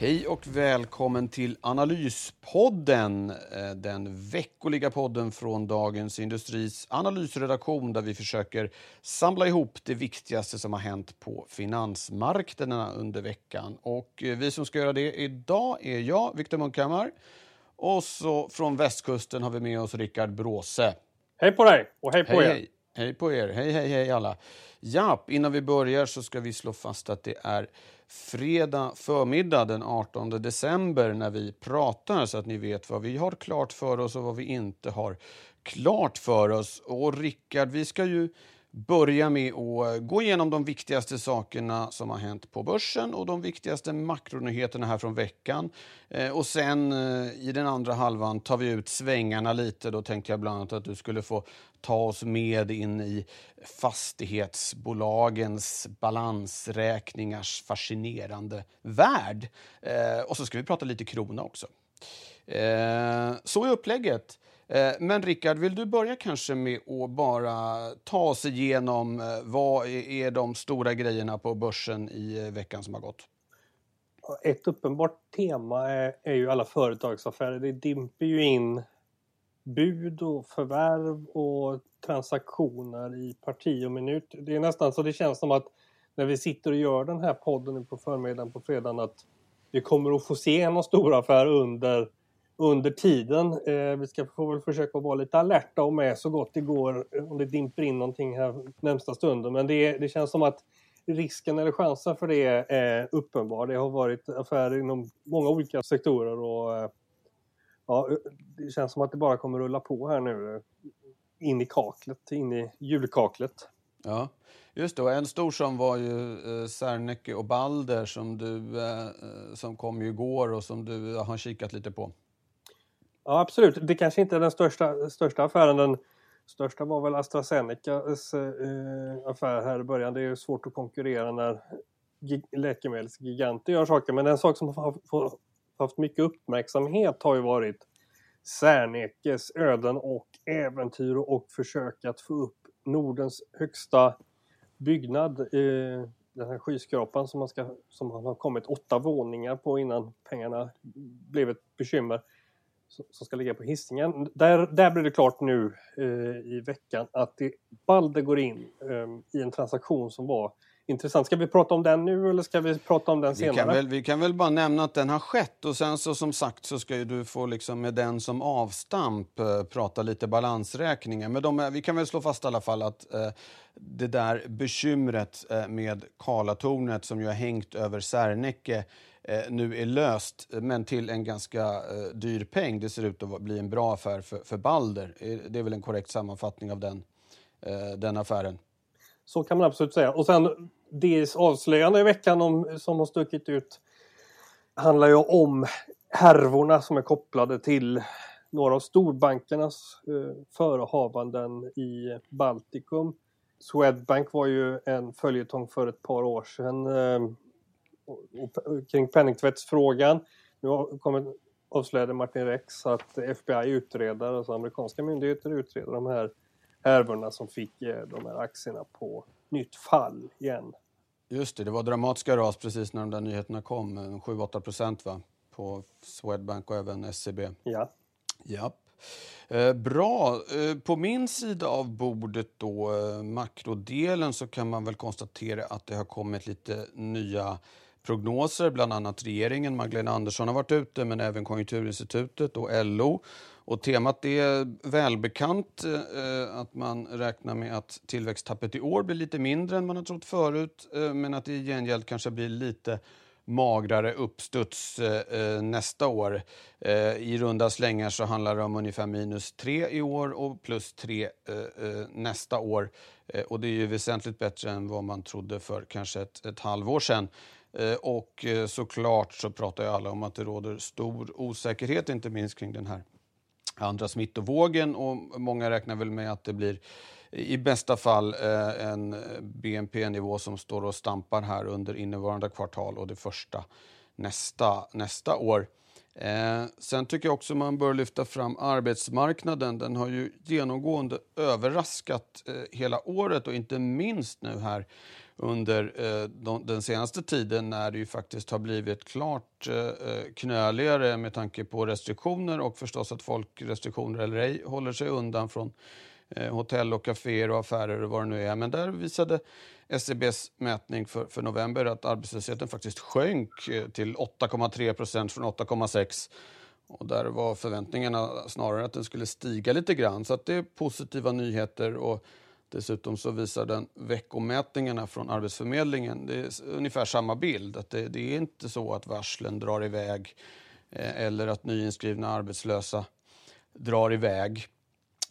Hej och välkommen till Analyspodden, eh, den veckoliga podden från Dagens Industris analysredaktion där vi försöker samla ihop det viktigaste som har hänt på finansmarknaderna under veckan. Och eh, vi som ska göra det idag är jag, Viktor Munkhammar, och så från västkusten har vi med oss Rickard Bråse. Hej på dig och hej på hej, er! Hej. hej på er! Hej, hej, hej alla! Japp, innan vi börjar så ska vi slå fast att det är fredag förmiddag den 18 december när vi pratar så att ni vet vad vi har klart för oss och vad vi inte har klart för oss. Och Rickard, vi ska ju börja med att eh, gå igenom de viktigaste sakerna som har hänt på börsen och de viktigaste makronyheterna här från veckan. Eh, och sen eh, i den andra halvan tar vi ut svängarna lite. Då tänkte jag bland annat att du skulle få ta oss med in i fastighetsbolagens balansräkningars fascinerande värld. Och så ska vi prata lite krona också. Så är upplägget. Eh, men Rickard, vill du börja kanske med att bara ta oss igenom eh, vad är de stora grejerna på börsen i eh, veckan som har gått? Ett uppenbart tema är, är ju alla företagsaffärer. Det dimper ju in bud och förvärv och transaktioner i parti och minut. Det är nästan så det känns som att när vi sitter och gör den här podden nu på förmiddagen på fredagen att vi kommer att få se någon stor affär under under tiden. Eh, vi ska få väl försöka vara lite alerta och med så gott det går eh, om det dimper in någonting här närmsta stunden. Men det, det känns som att risken eller chansen för det är uppenbar. Det har varit affärer inom många olika sektorer och eh, ja, det känns som att det bara kommer rulla på här nu eh, in i kaklet, in i julkaklet. Ja, just det. Och en stor som var ju Serneke och Balder som, du, som kom ju igår och som du har kikat lite på. Ja, absolut. Det kanske inte är den största, största affären. Den största var väl AstraZenecas eh, affär här i början. Det är ju svårt att konkurrera när läkemedelsgiganter gör saker. Men en sak som har haft mycket uppmärksamhet har ju varit Sernekes öden och äventyr och försök att få upp Nordens högsta byggnad. Eh, den här skyskrapan som man, ska, som man har kommit åtta våningar på innan pengarna blev ett bekymmer som ska ligga på hissingen. Där, där blir det klart nu eh, i veckan att det, Balder går in eh, i en transaktion som var intressant. Ska vi prata om den nu eller ska vi prata om den senare? Vi kan väl, vi kan väl bara nämna att den har skett och sen så som sagt så ska ju du få liksom med den som avstamp eh, prata lite balansräkningar. Men de, vi kan väl slå fast i alla fall att eh, det där bekymret eh, med Karlatornet som ju har hängt över Eh, Eh, nu är löst, men till en ganska eh, dyr peng. Det ser ut att bli en bra affär för, för Balder. Eh, det är väl en korrekt sammanfattning av den, den affären. Så kan man absolut säga. Och sen det avslöjande i veckan om, som har stuckit ut handlar ju om härvorna som är kopplade till några av storbankernas eh, förehavanden i Baltikum. Swedbank var ju en följetong för ett par år sedan. Eh, kring penningtvättsfrågan. Nu kommer avslöjade Martin Rex att FBI utreder, alltså amerikanska myndigheter utreder de här härvorna som fick eh, de här aktierna på nytt fall igen. Just det, det var dramatiska ras precis när de där nyheterna kom. 7-8 procent va? På Swedbank och även SCB. E ja. Ja. Eh, bra. Eh, på min sida av bordet då, eh, makrodelen, så kan man väl konstatera att det har kommit lite nya prognoser. Bland annat regeringen, Magdalena Andersson har varit ute, men även Konjunkturinstitutet och LO. Och temat är välbekant, eh, att man räknar med att tillväxttappet i år blir lite mindre än man har trott förut, eh, men att det i gengäld kanske blir lite magrare uppstuds eh, eh nästa år. Eh, I runda slängar så handlar det om ungefär minus 3 i år och plus 3 eh, eh, nästa år. Eh, och det är ju väsentligt bättre än vad man trodde för kanske ett, ett halvår sedan. Eh, och eh, såklart så pratar ju alla om att det råder stor osäkerhet, inte minst kring den här andra smittovågen och många räknar väl med att det blir i bästa fall eh, en BNP-nivå som står och stampar här under innevarande kvartal och det första nästa, nästa år. Eh, sen tycker jag också man bör lyfta fram arbetsmarknaden. Den har ju genomgående överraskat eh, hela året och inte minst nu här under eh, de, den senaste tiden när det ju faktiskt har blivit klart eh, eh, knöligare med tanke på restriktioner och förstås att folk, restriktioner eller ej, håller sig undan från Eh, hotell och kaféer och affärer och vad det nu är. Men där visade SCBs mätning för, för november att arbetslösheten faktiskt sjönk eh, till 8,3 procent från 8,6 och där var förväntningarna snarare att den skulle stiga lite grann. Så att det är positiva nyheter och dessutom så visar den veckomätningarna från Arbetsförmedlingen, det är ungefär samma bild. Att det, det är inte så att varslen drar iväg eh, eller att nyinskrivna arbetslösa drar iväg.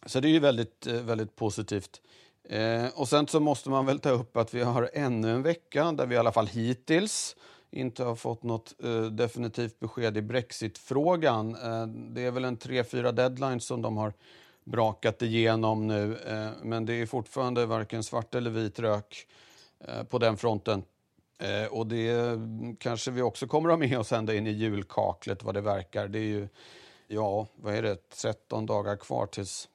Så det är ju väldigt, eh, väldigt positivt. Eh, och sen så måste man väl ta upp att vi har ännu en vecka där vi i alla fall hittills inte har fått något eh, definitivt besked i brexitfrågan. Eh, det är väl en tre, fyra deadlines som de har brakat igenom nu, eh, men det är fortfarande varken svart eller vit rök eh, på den fronten. Eh, och det kanske vi också kommer att ha med oss ända in i julkaklet vad det verkar. Det är ju, ja, vad är det, 13 dagar kvar tills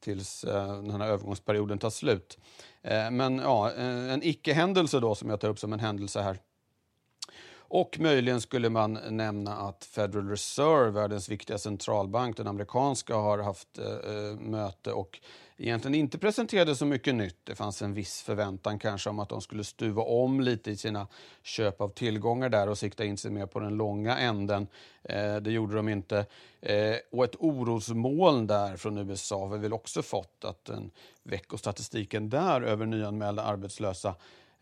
tills den här övergångsperioden tar slut. Men ja, en icke-händelse då som jag tar upp som en händelse här. Och möjligen skulle man nämna att Federal Reserve, världens viktiga centralbank, den amerikanska, har haft eh, eh, möte och egentligen inte presenterade så mycket nytt. Det fanns en viss förväntan kanske om att de skulle stuva om lite i sina köp av tillgångar där och sikta in sig mer på den långa änden. Eh, det gjorde de inte. Eh, och ett orosmoln där från USA har vi väl också fått att den veckostatistiken där över nyanmälda arbetslösa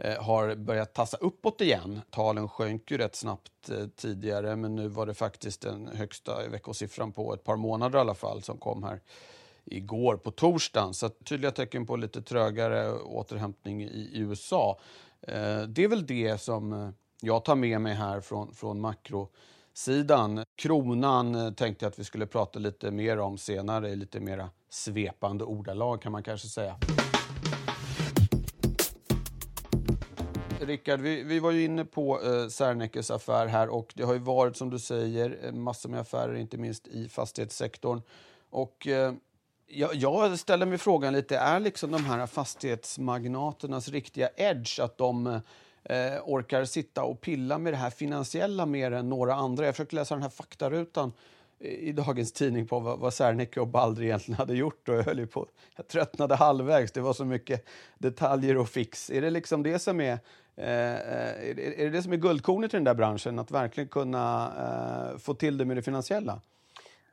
Eh, har börjat tassa uppåt igen. Talen sjönk ju rätt snabbt eh, tidigare men nu var det faktiskt den högsta veckosiffran på ett par månader i alla fall som kom här igår på torsdagen. Så tydliga tecken på lite trögare återhämtning i USA. Eh, det är väl det som jag tar med mig här från, från makrosidan. Kronan tänkte jag att vi skulle prata lite mer om senare i lite mera svepande ordalag kan man kanske säga. Rickard, vi, vi, var ju inne på eh, Sernekes affär här och det har ju varit som du säger eh, massor med affärer, inte minst i fastighetssektorn. Och eh, jag, jag ställer mig frågan lite, är liksom de här fastighetsmagnaternas riktiga edge att de eh, orkar sitta och pilla med det här finansiella mer än några andra? Jag försökte läsa den här faktarutan i dagens tidning på vad, vad Serneke och Balder egentligen hade gjort och jag höll på, jag tröttnade halvvägs, det var så mycket detaljer och fix. Är det liksom det som är, Eh, eh, är, det, är det det som är guldkornet i den där branschen, att verkligen kunna eh, få till det med det finansiella?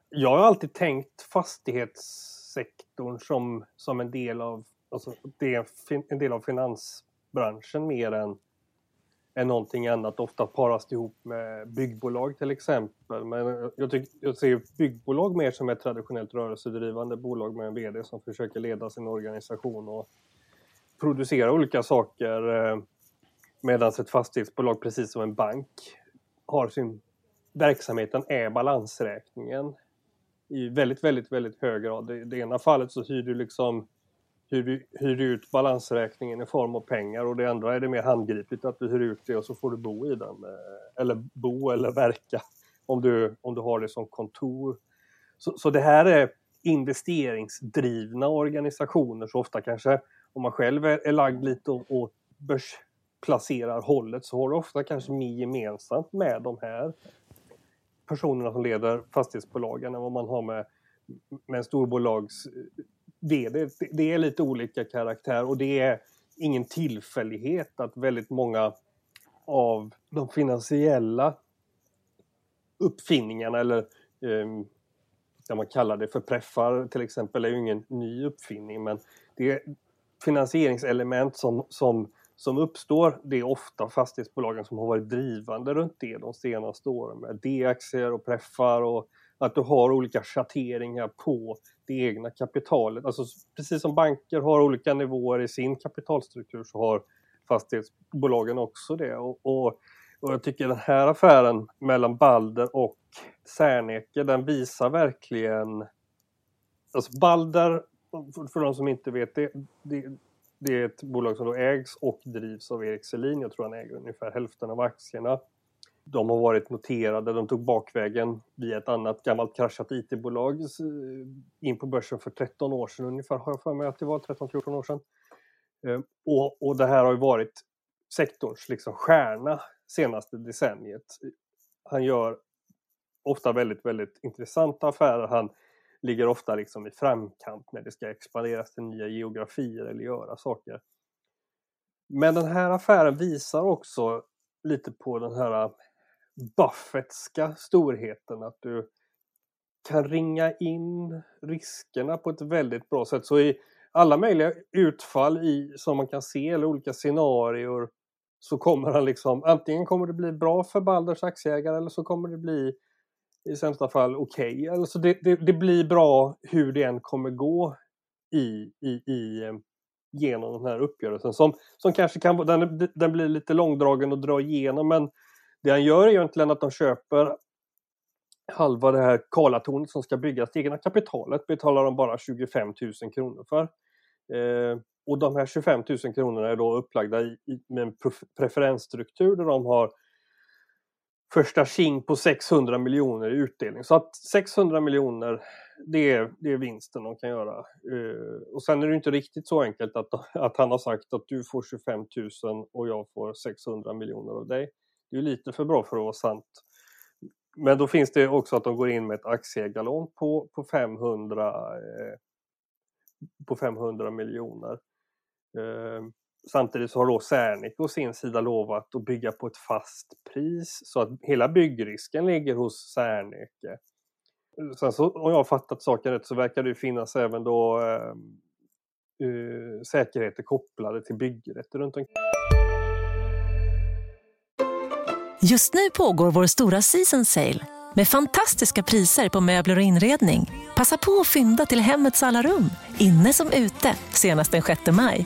Jag har alltid tänkt fastighetssektorn som, som en del av alltså det är en del av finansbranschen mer än, än någonting annat. Ofta paras det ihop med byggbolag till exempel. Men jag, tyck, jag ser byggbolag mer som ett traditionellt rörelsedrivande bolag med en VD som försöker leda sin organisation och producera olika saker. Eh, Medan ett fastighetsbolag, precis som en bank, har sin verksamheten är balansräkningen i väldigt, väldigt, väldigt hög grad. I det ena fallet så hyr du liksom hyr hyr ut balansräkningen i form av pengar och det andra är det mer handgripligt att du hyr ut det och så får du bo i den. Eh, eller bo eller verka om du, om du har det som kontor. Så, så det här är investeringsdrivna organisationer så ofta kanske om man själv är, är lagd lite åt börs placerar hållet så har du ofta kanske mer gemensamt med de här personerna som leder fastighetsbolagen än vad man har med, med en storbolags-vd. Eh, det är lite olika karaktär och det är ingen tillfällighet att väldigt många av de finansiella uppfinningarna eller eh, det man kallar det för preffar till exempel är ju ingen ny uppfinning men det är finansieringselement som, som, som uppstår. Det är ofta fastighetsbolagen som har varit drivande runt det de senaste åren med D-aktier och preffar och att du har olika schatteringar på det egna kapitalet. Alltså precis som banker har olika nivåer i sin kapitalstruktur så har fastighetsbolagen också det. Och, och, och jag tycker den här affären mellan Balder och Serneke den visar verkligen Alltså Balder, för de som inte vet det, det, det är ett bolag som då ägs och drivs av Erik Selin. Jag tror han äger ungefär hälften av aktierna. De har varit noterade, de tog bakvägen via ett annat gammalt kraschat IT-bolag eh, in på börsen för 13 år sedan ungefär, har jag för mig att det var 13-14 år sedan. Eh, och, och det här har ju varit sektorns liksom stjärna senaste decenniet. Han gör ofta väldigt, väldigt intressanta affärer. Han ligger ofta liksom i framkant när det ska expanderas till nya geografier eller göra saker. Men den här affären visar också lite på den här Buffettska storheten att du kan ringa in riskerna på ett väldigt bra sätt. Så i alla möjliga utfall i, som man kan se eller olika scenarier så kommer han liksom, antingen kommer det bli bra för Balders aktieägare eller så kommer det bli i sämsta fall okej. Okay. Alltså det, det, det, blir bra hur det än kommer gå i, i, i eh, genom den här uppgörelsen som, som kanske kan den, den blir lite långdragen att dra igenom men det han gör är egentligen att de köper halva det här Karlatornet som ska byggas. Det egna kapitalet betalar de bara 25 000 kronor för. Eh, och de här 25 000 kronorna är då upplagda i, i, med en preferensstruktur där de har första tjing på 600 miljoner i utdelning. Så att 600 miljoner, det är, det är vinsten de kan göra. Uh, och sen är det inte riktigt så enkelt att, att han har sagt att du får 25 000 och jag får 600 miljoner av dig. Det är lite för bra för att vara sant. Men då finns det också att de går in med ett aktieägarlån på, på 500 eh, på 500 miljoner. Eh, samtidigt så har då Särnik å sin sida lovat att bygga på ett fast pris så att hela byggrisken ligger hos Serneke. Sen så om jag har fattat saken rätt så verkar det finnas även då ehm, eh, uh, säkerheter kopplade till byggrätter runt omkring. Just nu pågår vår stora season sale med fantastiska priser på möbler och inredning. Passa på att fynda till hemmets alla rum, inne som ute, senast den 6 maj.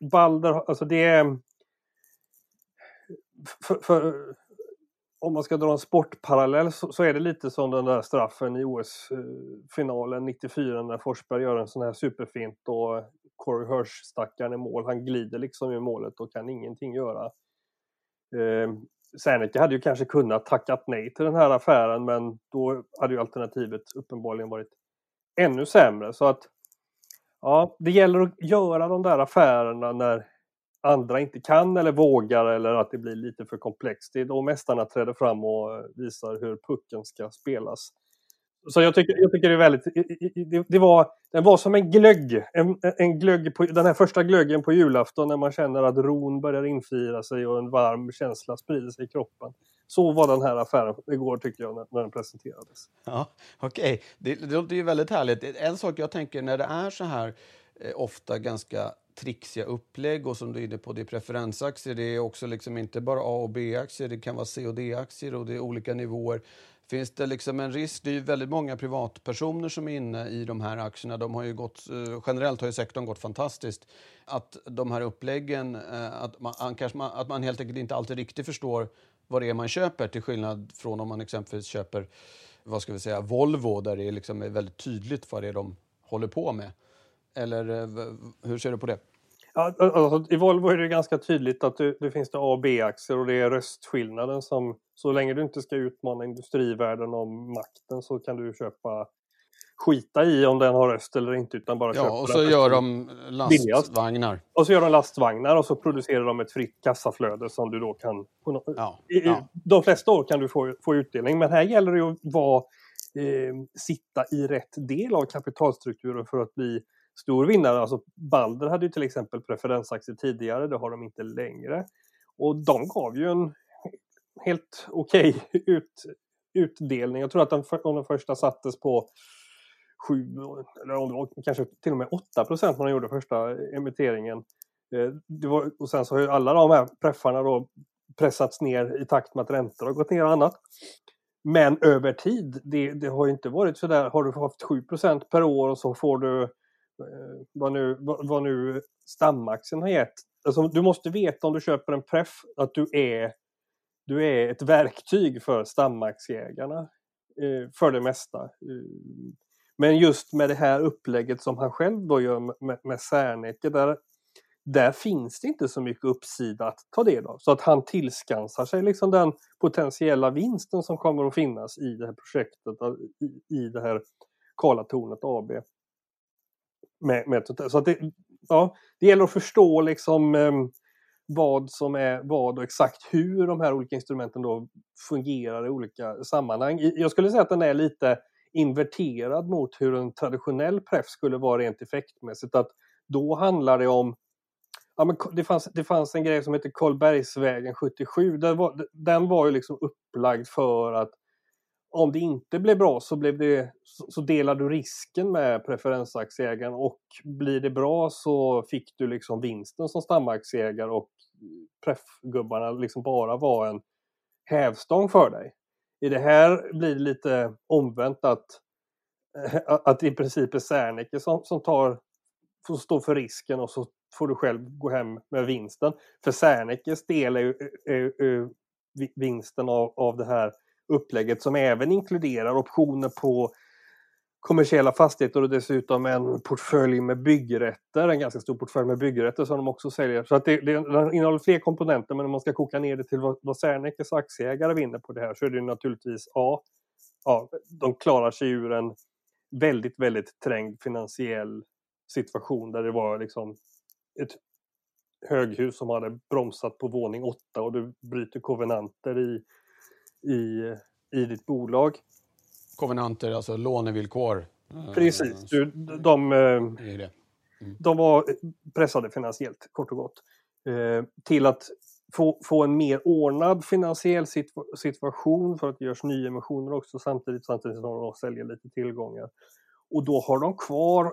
Balder, alltså det är... Eh, för, för, om man ska dra en sportparallell så, så, är det lite som den där straffen i OS-finalen 94 när Forsberg gör en sån här superfint och Corey Hirsch stackaren i mål. Han glider liksom i målet och kan ingenting göra. Eh, Serneke hade ju kanske kunnat tackat nej till den här affären men då hade ju alternativet uppenbarligen varit ännu sämre. Så att ja, det gäller att göra de där affärerna när andra inte kan eller vågar eller att det blir lite för komplext. Det är då mästarna träder fram och eh, visar hur pucken ska spelas. Så jag tycker, jag tycker det är väldigt... Det, det, var, den var som en glögg. En, en glögg på, den här första glöggen på julafton när man känner att ron börjar infira sig och en varm känsla sprider sig i kroppen. Så var den här affären igår tycker jag när, när den presenterades. Ja, Okej, okay. det, det låter ju väldigt härligt. En sak jag tänker när det är så här eh, ofta ganska trixiga upplägg och som du är inne på, det är preferensaktier. Det är också liksom inte bara A och B-aktier, det kan vara C och D-aktier och det är olika nivåer. Finns det liksom en risk? Det är ju väldigt många privatpersoner som är inne i de här aktierna. De har ju gått, eh, generellt har ju sektorn gått fantastiskt. Att de här uppläggen, eh, att man, kanske man, att man helt enkelt inte alltid riktigt förstår vad det är man köper till skillnad från om man exempelvis köper vad ska vi säga, Volvo där det liksom är väldigt tydligt vad det är de håller på med. Eller eh, hur ser du på det? Ja, alltså, I Volvo är det ganska tydligt att det, det finns det A och B-aktier och det är röstskillnaden som så länge du inte ska utmana industrivärlden om makten så kan du köpa skita i om den har röst eller inte utan bara ja, köpa och den så gör rösten. de lastvagnar. Och så gör de lastvagnar och så producerar de ett fritt kassaflöde som du då kan... nå- Ja, i- ja. De flesta år kan du få, få utdelning men här gäller det ju att vara, eh, sitta i rätt del av kapitalstrukturen för att bli stor vinnare. Alltså Balder hade ju till exempel preferensaktier tidigare, det har de inte längre. Och de gav ju en helt okej ut, utdelning. Jag tror att den, om den första sattes på 7, eller om det var kanske till och med 8 procent när de gjorde första emitteringen. Eh, det var, och sen så har ju alla de här preffarna då pressats ner i takt med att räntor har gått ner och annat. Men över tid, det, det har ju inte varit så där, har du haft 7% per år och så får du Eh, vad, nu, vad, vad nu stamaktien har gett. Alltså, du måste veta om du köper en preff att du är, du är ett verktyg för stamaktieägarna eh, för det mesta. Eh, men just med det här upplägget som han själv då gör med, med Serneke, där, där finns det inte så mycket uppsida att ta del av. Så att han tillskansar sig liksom den potentiella vinsten som kommer att finnas i det här projektet, i, i det här Karlatornet AB. Med, med, så att det, ja, det gäller att förstå liksom eh, vad som är vad och exakt hur de här olika instrumenten då fungerar i olika sammanhang. Jag skulle säga att den är lite inverterad mot hur en traditionell preff skulle vara rent effektmässigt. Att då handlar det om Ja, men det, fanns, det fanns en grej som heter Karlbergsvägen 77. Den var, den var ju liksom upplagd för att om det inte blev bra så, blev det, så, delar du risken med preferensaktieägaren och blir det bra så fick du liksom vinsten som stamaktieägare och preffgubbarna liksom bara var en hävstång för dig. I det här blir det lite omvänt att, eh, att det i princip är Serneke som, som tar, får stå för risken och så får du själv gå hem med vinsten. För Sernekes del är ju, är, är, är vinsten av, av det här upplägget som även inkluderar optioner på kommersiella fastigheter och dessutom en portfölj med byggrätter, en ganska stor portfölj med byggrätter som de också säljer. Så att det, det den innehåller fler komponenter men om man ska koka ner det till vad, vad Sernekes aktieägare vinner på det här så är det ju naturligtvis A. Ja, de klarar sig ur en väldigt, väldigt trängd finansiell situation där det var liksom ett höghus som hade bromsat på våning åtta och du bryter kovenanter i, i, i ditt bolag. Kovenanter, alltså lånevillkor. eh, Precis, du, de, eh, det. de var pressade finansiellt kort och gott. Eh, till att få, få en mer ordnad finansiell situ- situation för att det görs nyemissioner också samtidigt, samtidigt som de säljer lite tillgångar. Och då har de kvar,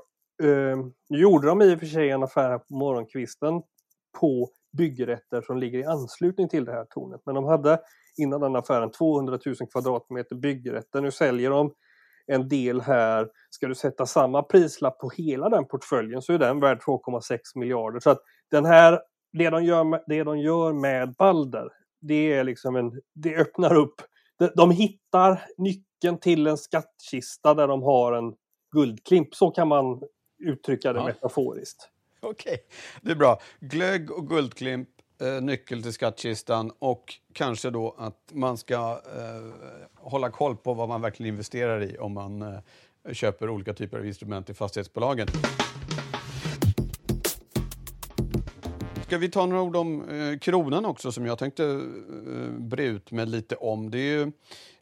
eh, nu gjorde de i och för sig en affär på morgonkvisten på byggrätter som ligger i anslutning till det här tornet. Men de hade innan den affären 200 000 kvadratmeter byggrätter. Nu säljer de en del här. Ska du sätta samma prislapp på hela den portföljen så är den värd 2,6 miljarder. Så att den här, det de gör med, det de gör med Balder, det är liksom en, det öppnar upp. De, de hittar nyckeln till en skattkista där de har en guldklimp. Så kan man uttrycka det Ja. metaforiskt. Okej, det är bra. Glögg och guldklimp, eh, nyckel till skattkistan och kanske då att man ska eh, hålla koll på vad man verkligen investerar i om man eh, köper olika typer av instrument i fastighetsbolagen. Ska vi ta några ord om eh, kronan också som jag tänkte eh, bre ut med lite om. Det är ju,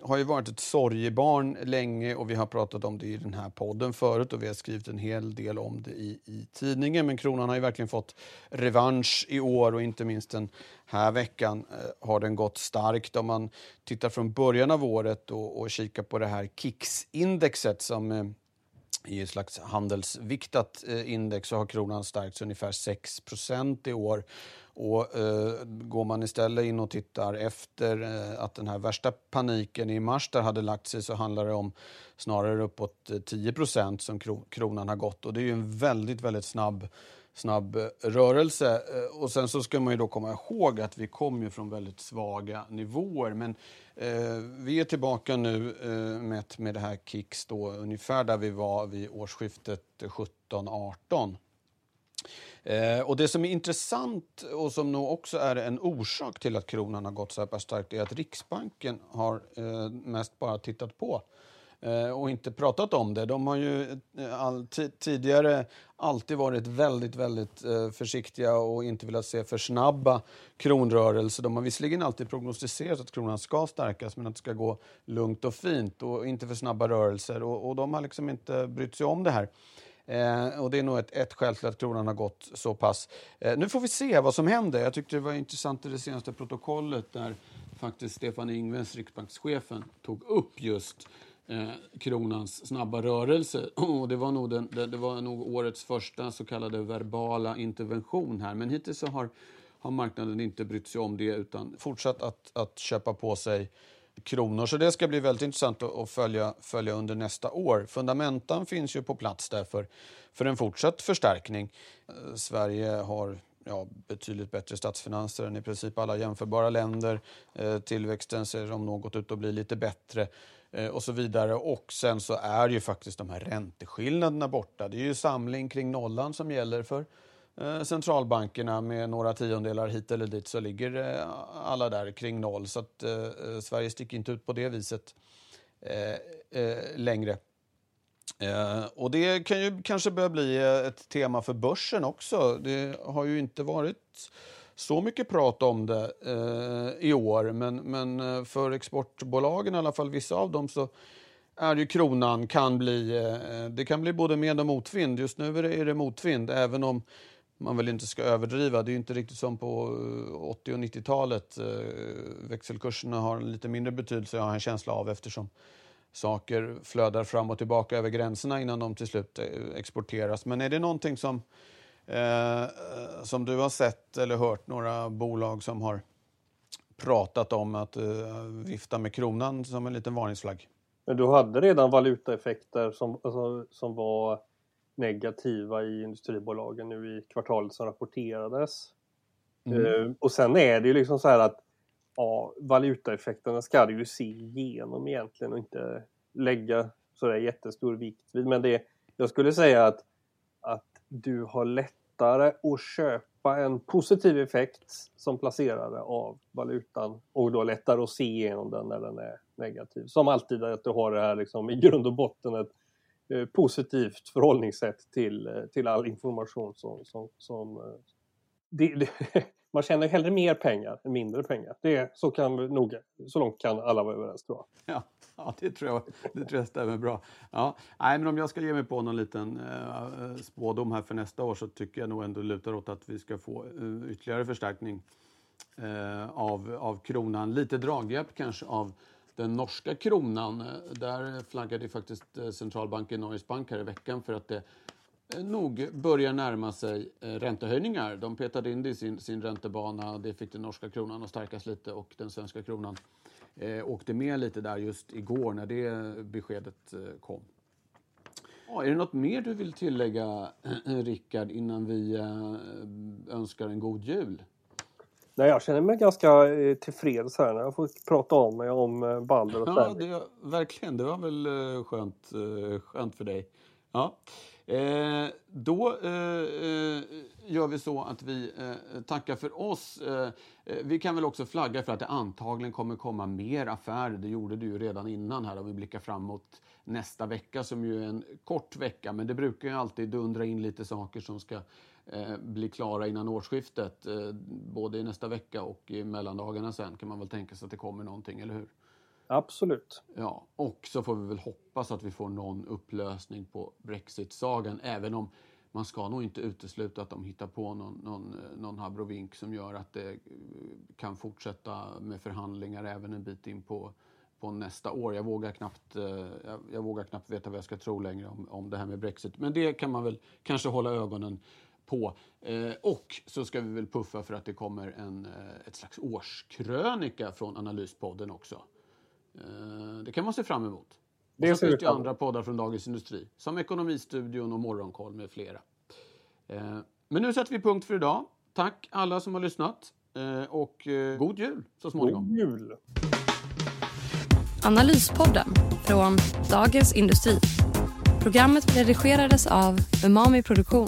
har ju varit ett sorgebarn länge och vi har pratat om det i den här podden förut och vi har skrivit en hel del om det i, i tidningen. Men kronan har ju verkligen fått revansch i år och inte minst den här veckan eh, har den gått starkt. Om man tittar från början av året och, och kikar på det här KIX-indexet som eh, i ett slags handelsviktat eh, index så har kronan stärkts ungefär 6% i år. Och, eh, går man istället in och tittar efter eh, att den här värsta paniken i mars där hade lagt sig så handlar det om snarare uppåt eh, 10% som kronan har gått. Och det är ju en väldigt, väldigt snabb snabb eh, rörelse. Eh, och sen så ska man ju då komma ihåg att vi kom ju från väldigt svaga nivåer. Men eh, vi är tillbaka nu eh, med, med det här Kicks då ungefär där vi var vid årsskiftet 17-18. Eh, och det som är intressant och som nog också är en orsak till att kronan har gått så här pass starkt är att Riksbanken har eh, mest bara tittat på eh, Eh, och inte pratat om det. De har ju eh, all, tidigare alltid varit väldigt, väldigt eh, försiktiga och inte velat se för snabba kronrörelser. De har visserligen alltid prognostiserat att kronan ska stärkas men att det ska gå lugnt och fint och inte för snabba rörelser. Och, och de har liksom inte brytt sig om det här. Eh, och Det är nog ett, ett skäl till att kronan har gått så pass. Eh, nu får vi se vad som händer. Jag tyckte det var intressant i det senaste protokollet där faktiskt Stefan Ingves, riksbankschefen, tog upp just eh, kronans snabba rörelse. Och det, var nog den, det, det, var nog årets första så kallade verbala intervention här. Men hittills så har, har marknaden inte brytt sig om det utan fortsatt att, att köpa på sig kronor. Så det ska bli väldigt intressant att följa, följa under nästa år. Fundamentan finns ju på plats där för, för en fortsatt förstärkning. Eh, Sverige har ja, betydligt bättre statsfinanser än i princip alla jämförbara länder. Eh, tillväxten ser om något ut att bli lite bättre Eh, och så vidare. Och sen så är ju faktiskt de här ränteskillnaderna borta. Det är ju samling kring nollan som gäller för eh, centralbankerna med några tiondelar hit eller dit så ligger eh, alla där kring noll. Så att eh, eh, Sverige sticker inte ut på det viset eh, eh, längre. och det kan ju kanske börja bli ett tema för börsen också. Det har ju inte varit så mycket prat om det eh, i år, men, men eh, för exportbolagen, i alla fall vissa av dem, så är ju kronan kan bli, eh, det kan bli både med och motvind. Just nu är det, är det motvind, även om man väl inte ska överdriva. Det är inte riktigt som på 80 och 90-talet. Eh, växelkurserna har en lite mindre betydelse, jag har en känsla av, eftersom saker flödar fram och tillbaka över gränserna innan de till slut exporteras. Men är det någonting som, eh, som du har sett eller hört några bolag som har pratat om att eh, vifta med kronan som en liten varningsflagg? Men du hade redan valutaeffekter som, alltså, som var negativa i industribolagen nu i kvartalet som rapporterades. Mm. Uh, och sen är det ju liksom så här att ja, valutaeffekterna ska du ju se igenom egentligen och inte lägga sådär jättestor vikt vid. Men det, jag skulle säga att du har lättare att köpa en positiv effekt som placerare av valutan och då lättare att se igenom den när den är negativ. Som alltid att du har det här liksom i grund och botten ett Eh, positivt förhållningssätt till, eh, till all information som... som, som eh, det, det, man tjänar hellre mer pengar än mindre pengar. Det, så, kan nog, så långt kan alla vara överens tror jag. Ja, ja det, tror jag, det tror jag stämmer bra. Ja, nej, men om jag ska ge mig på någon liten eh, spådom här för nästa år så tycker jag nog ändå lutar åt att vi ska få eh, ytterligare förstärkning eh, av, av kronan. Lite draghjälp kanske av den norska kronan, eh, där flaggade faktiskt eh, centralbanken Norges Bank här i veckan för att det nog börjar närma sig räntehöjningar. De petade in det i sin, sin räntebana. Det fick den norska kronan att stärkas lite och den svenska kronan eh, åkte med lite där just igår när det beskedet eh, kom. Ja, är det något mer du vill tillägga, Rickard, innan vi eh, önskar en god jul? Nej, jag känner mig ganska eh, tillfreds här när jag får prata om mig om eh, Balder och Ja, det, verkligen. Det var väl eh, skönt, skönt för dig. Ja. Eh, då eh, eh, gör vi så att vi eh, tackar för oss. Eh, eh, vi kan väl också flagga för att det antagligen kommer komma mer affärer. Det gjorde det ju redan innan här om vi blickar framåt nästa vecka som ju är en kort vecka. Men det brukar ju alltid dundra in lite saker som ska bli klara innan årsskiftet. Både i nästa vecka och i mellandagarna sen kan man väl tänka sig att det kommer någonting, eller hur? Absolut. Ja, och så får vi väl hoppas att vi får någon upplösning på Brexit-sagan, även om man ska nog inte utesluta att de hittar på någon, någon, någon habrovink som gör att det eh, kan fortsätta med förhandlingar även en bit in på, på nästa år. Jag vågar, knappt, eh, jag, jag vågar knappt veta vad jag ska tro längre om, om det här med Brexit. Men det kan man väl kanske hålla ögonen på. Eh, och så ska vi väl puffa för att det kommer en, eh, ett slags årskrönika från Analyspodden också. Eh, det kan man se fram emot. Det och så finns det andra poddar från Dagens Industri, som Ekonomistudion och Morgonkoll med flera. Men nu sätter vi punkt för idag. Tack alla som har lyssnat och god jul så småningom. God jul! Analyspodden från Dagens Industri. Programmet redigerades av Umami Produktion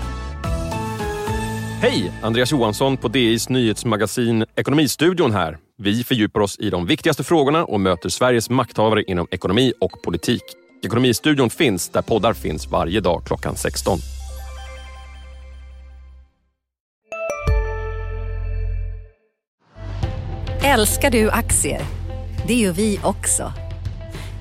Hej! Andreas Johansson på DIs nyhetsmagasin Ekonomistudion här. Vi fördjupar oss i de viktigaste frågorna och möter Sveriges makthavare inom ekonomi och politik. Ekonomistudion finns där poddar finns varje dag klockan 16. Älskar du aktier? Det gör vi också.